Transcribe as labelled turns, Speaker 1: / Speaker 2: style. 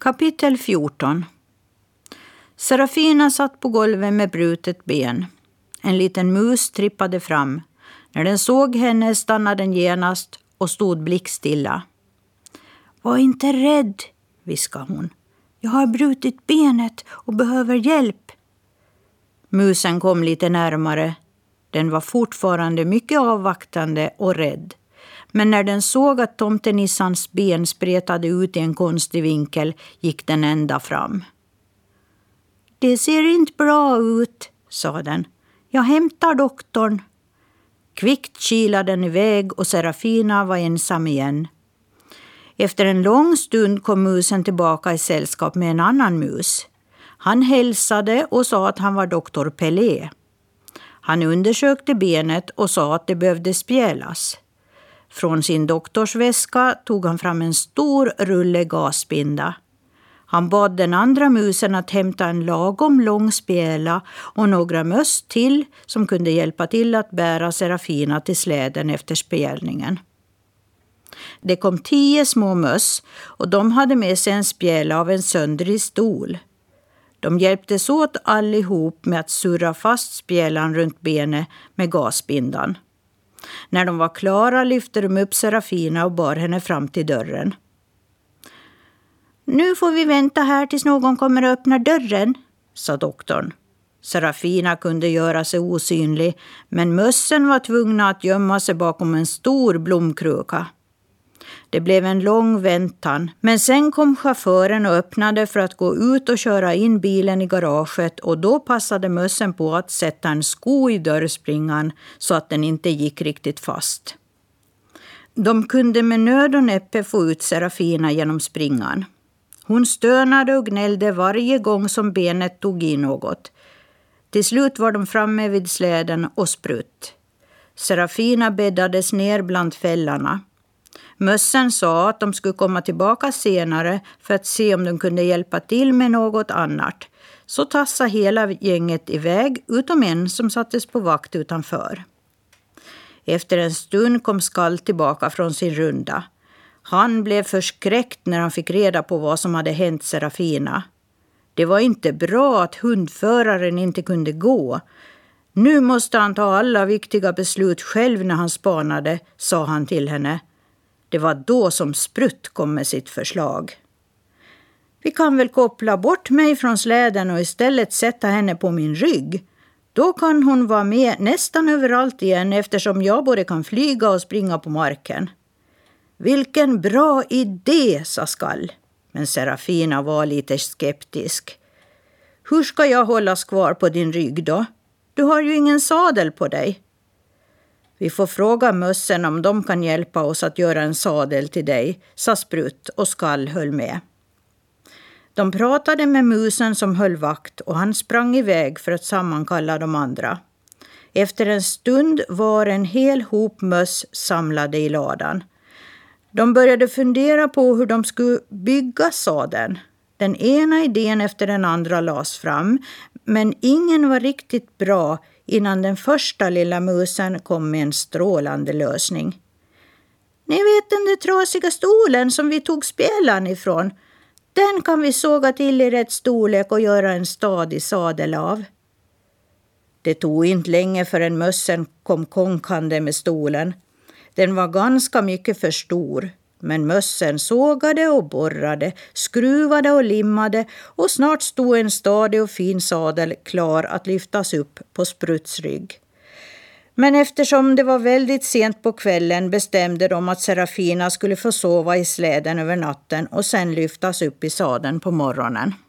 Speaker 1: Kapitel 14 Serafina satt på golvet med brutet ben. En liten mus trippade fram. När den såg henne stannade den genast och stod blickstilla. Var inte rädd, viskade hon. Jag har brutit benet och behöver hjälp. Musen kom lite närmare. Den var fortfarande mycket avvaktande och rädd. Men när den såg att tomtenissans ben spretade ut i en konstig vinkel gick den ända fram. Det ser inte bra ut, sa den. Jag hämtar doktorn. Kvickt kilade den iväg och Serafina var ensam igen. Efter en lång stund kom musen tillbaka i sällskap med en annan mus. Han hälsade och sa att han var doktor Pelé. Han undersökte benet och sa att det behövde spjälas. Från sin doktorsväska tog han fram en stor rulle gasbinda. Han bad den andra musen att hämta en lagom lång spjäla och några möss till som kunde hjälpa till att bära Serafina till släden efter spjälningen. Det kom tio små möss och de hade med sig en spjäla av en söndrig stol. De hjälptes åt allihop med att surra fast spjälan runt benet med gasbindan. När de var klara lyfte de upp Serafina och bar henne fram till dörren. Nu får vi vänta här tills någon kommer och öppnar dörren, sa doktorn. Serafina kunde göra sig osynlig, men mössen var tvungna att gömma sig bakom en stor blomkruka. Det blev en lång väntan, men sen kom chauffören och öppnade för att gå ut och köra in bilen i garaget och då passade mössen på att sätta en sko i dörrspringan så att den inte gick riktigt fast. De kunde med nöd och näppe få ut Serafina genom springan. Hon stönade och gnällde varje gång som benet tog i något. Till slut var de framme vid släden och sprutt. Serafina bäddades ner bland fällarna. Mössen sa att de skulle komma tillbaka senare för att se om de kunde hjälpa till med något annat. Så tassade hela gänget iväg, utom en som sattes på vakt utanför. Efter en stund kom Skall tillbaka från sin runda. Han blev förskräckt när han fick reda på vad som hade hänt Serafina. Det var inte bra att hundföraren inte kunde gå. Nu måste han ta alla viktiga beslut själv när han spanade, sa han till henne. Det var då som Sprutt kom med sitt förslag. Vi kan väl koppla bort mig från släden och istället sätta henne på min rygg. Då kan hon vara med nästan överallt igen eftersom jag både kan flyga och springa på marken. Vilken bra idé, sa Skall. Men Serafina var lite skeptisk. Hur ska jag hållas kvar på din rygg då? Du har ju ingen sadel på dig. Vi får fråga mössen om de kan hjälpa oss att göra en sadel till dig, sa Sprutt och Skall höll med. De pratade med musen som höll vakt och han sprang iväg för att sammankalla de andra. Efter en stund var en hel hop möss samlade i ladan. De började fundera på hur de skulle bygga sadeln. Den ena idén efter den andra lades fram, men ingen var riktigt bra innan den första lilla musen kom med en strålande lösning. Ni vet den där trasiga stolen som vi tog spjälan ifrån? Den kan vi såga till i rätt storlek och göra en stadig sadel av. Det tog inte länge förrän mössen kom konkande med stolen. Den var ganska mycket för stor. Men mössen sågade och borrade, skruvade och limmade och snart stod en stadig och fin sadel klar att lyftas upp på Sprutts rygg. Men eftersom det var väldigt sent på kvällen bestämde de att Serafina skulle få sova i släden över natten och sen lyftas upp i sadeln på morgonen.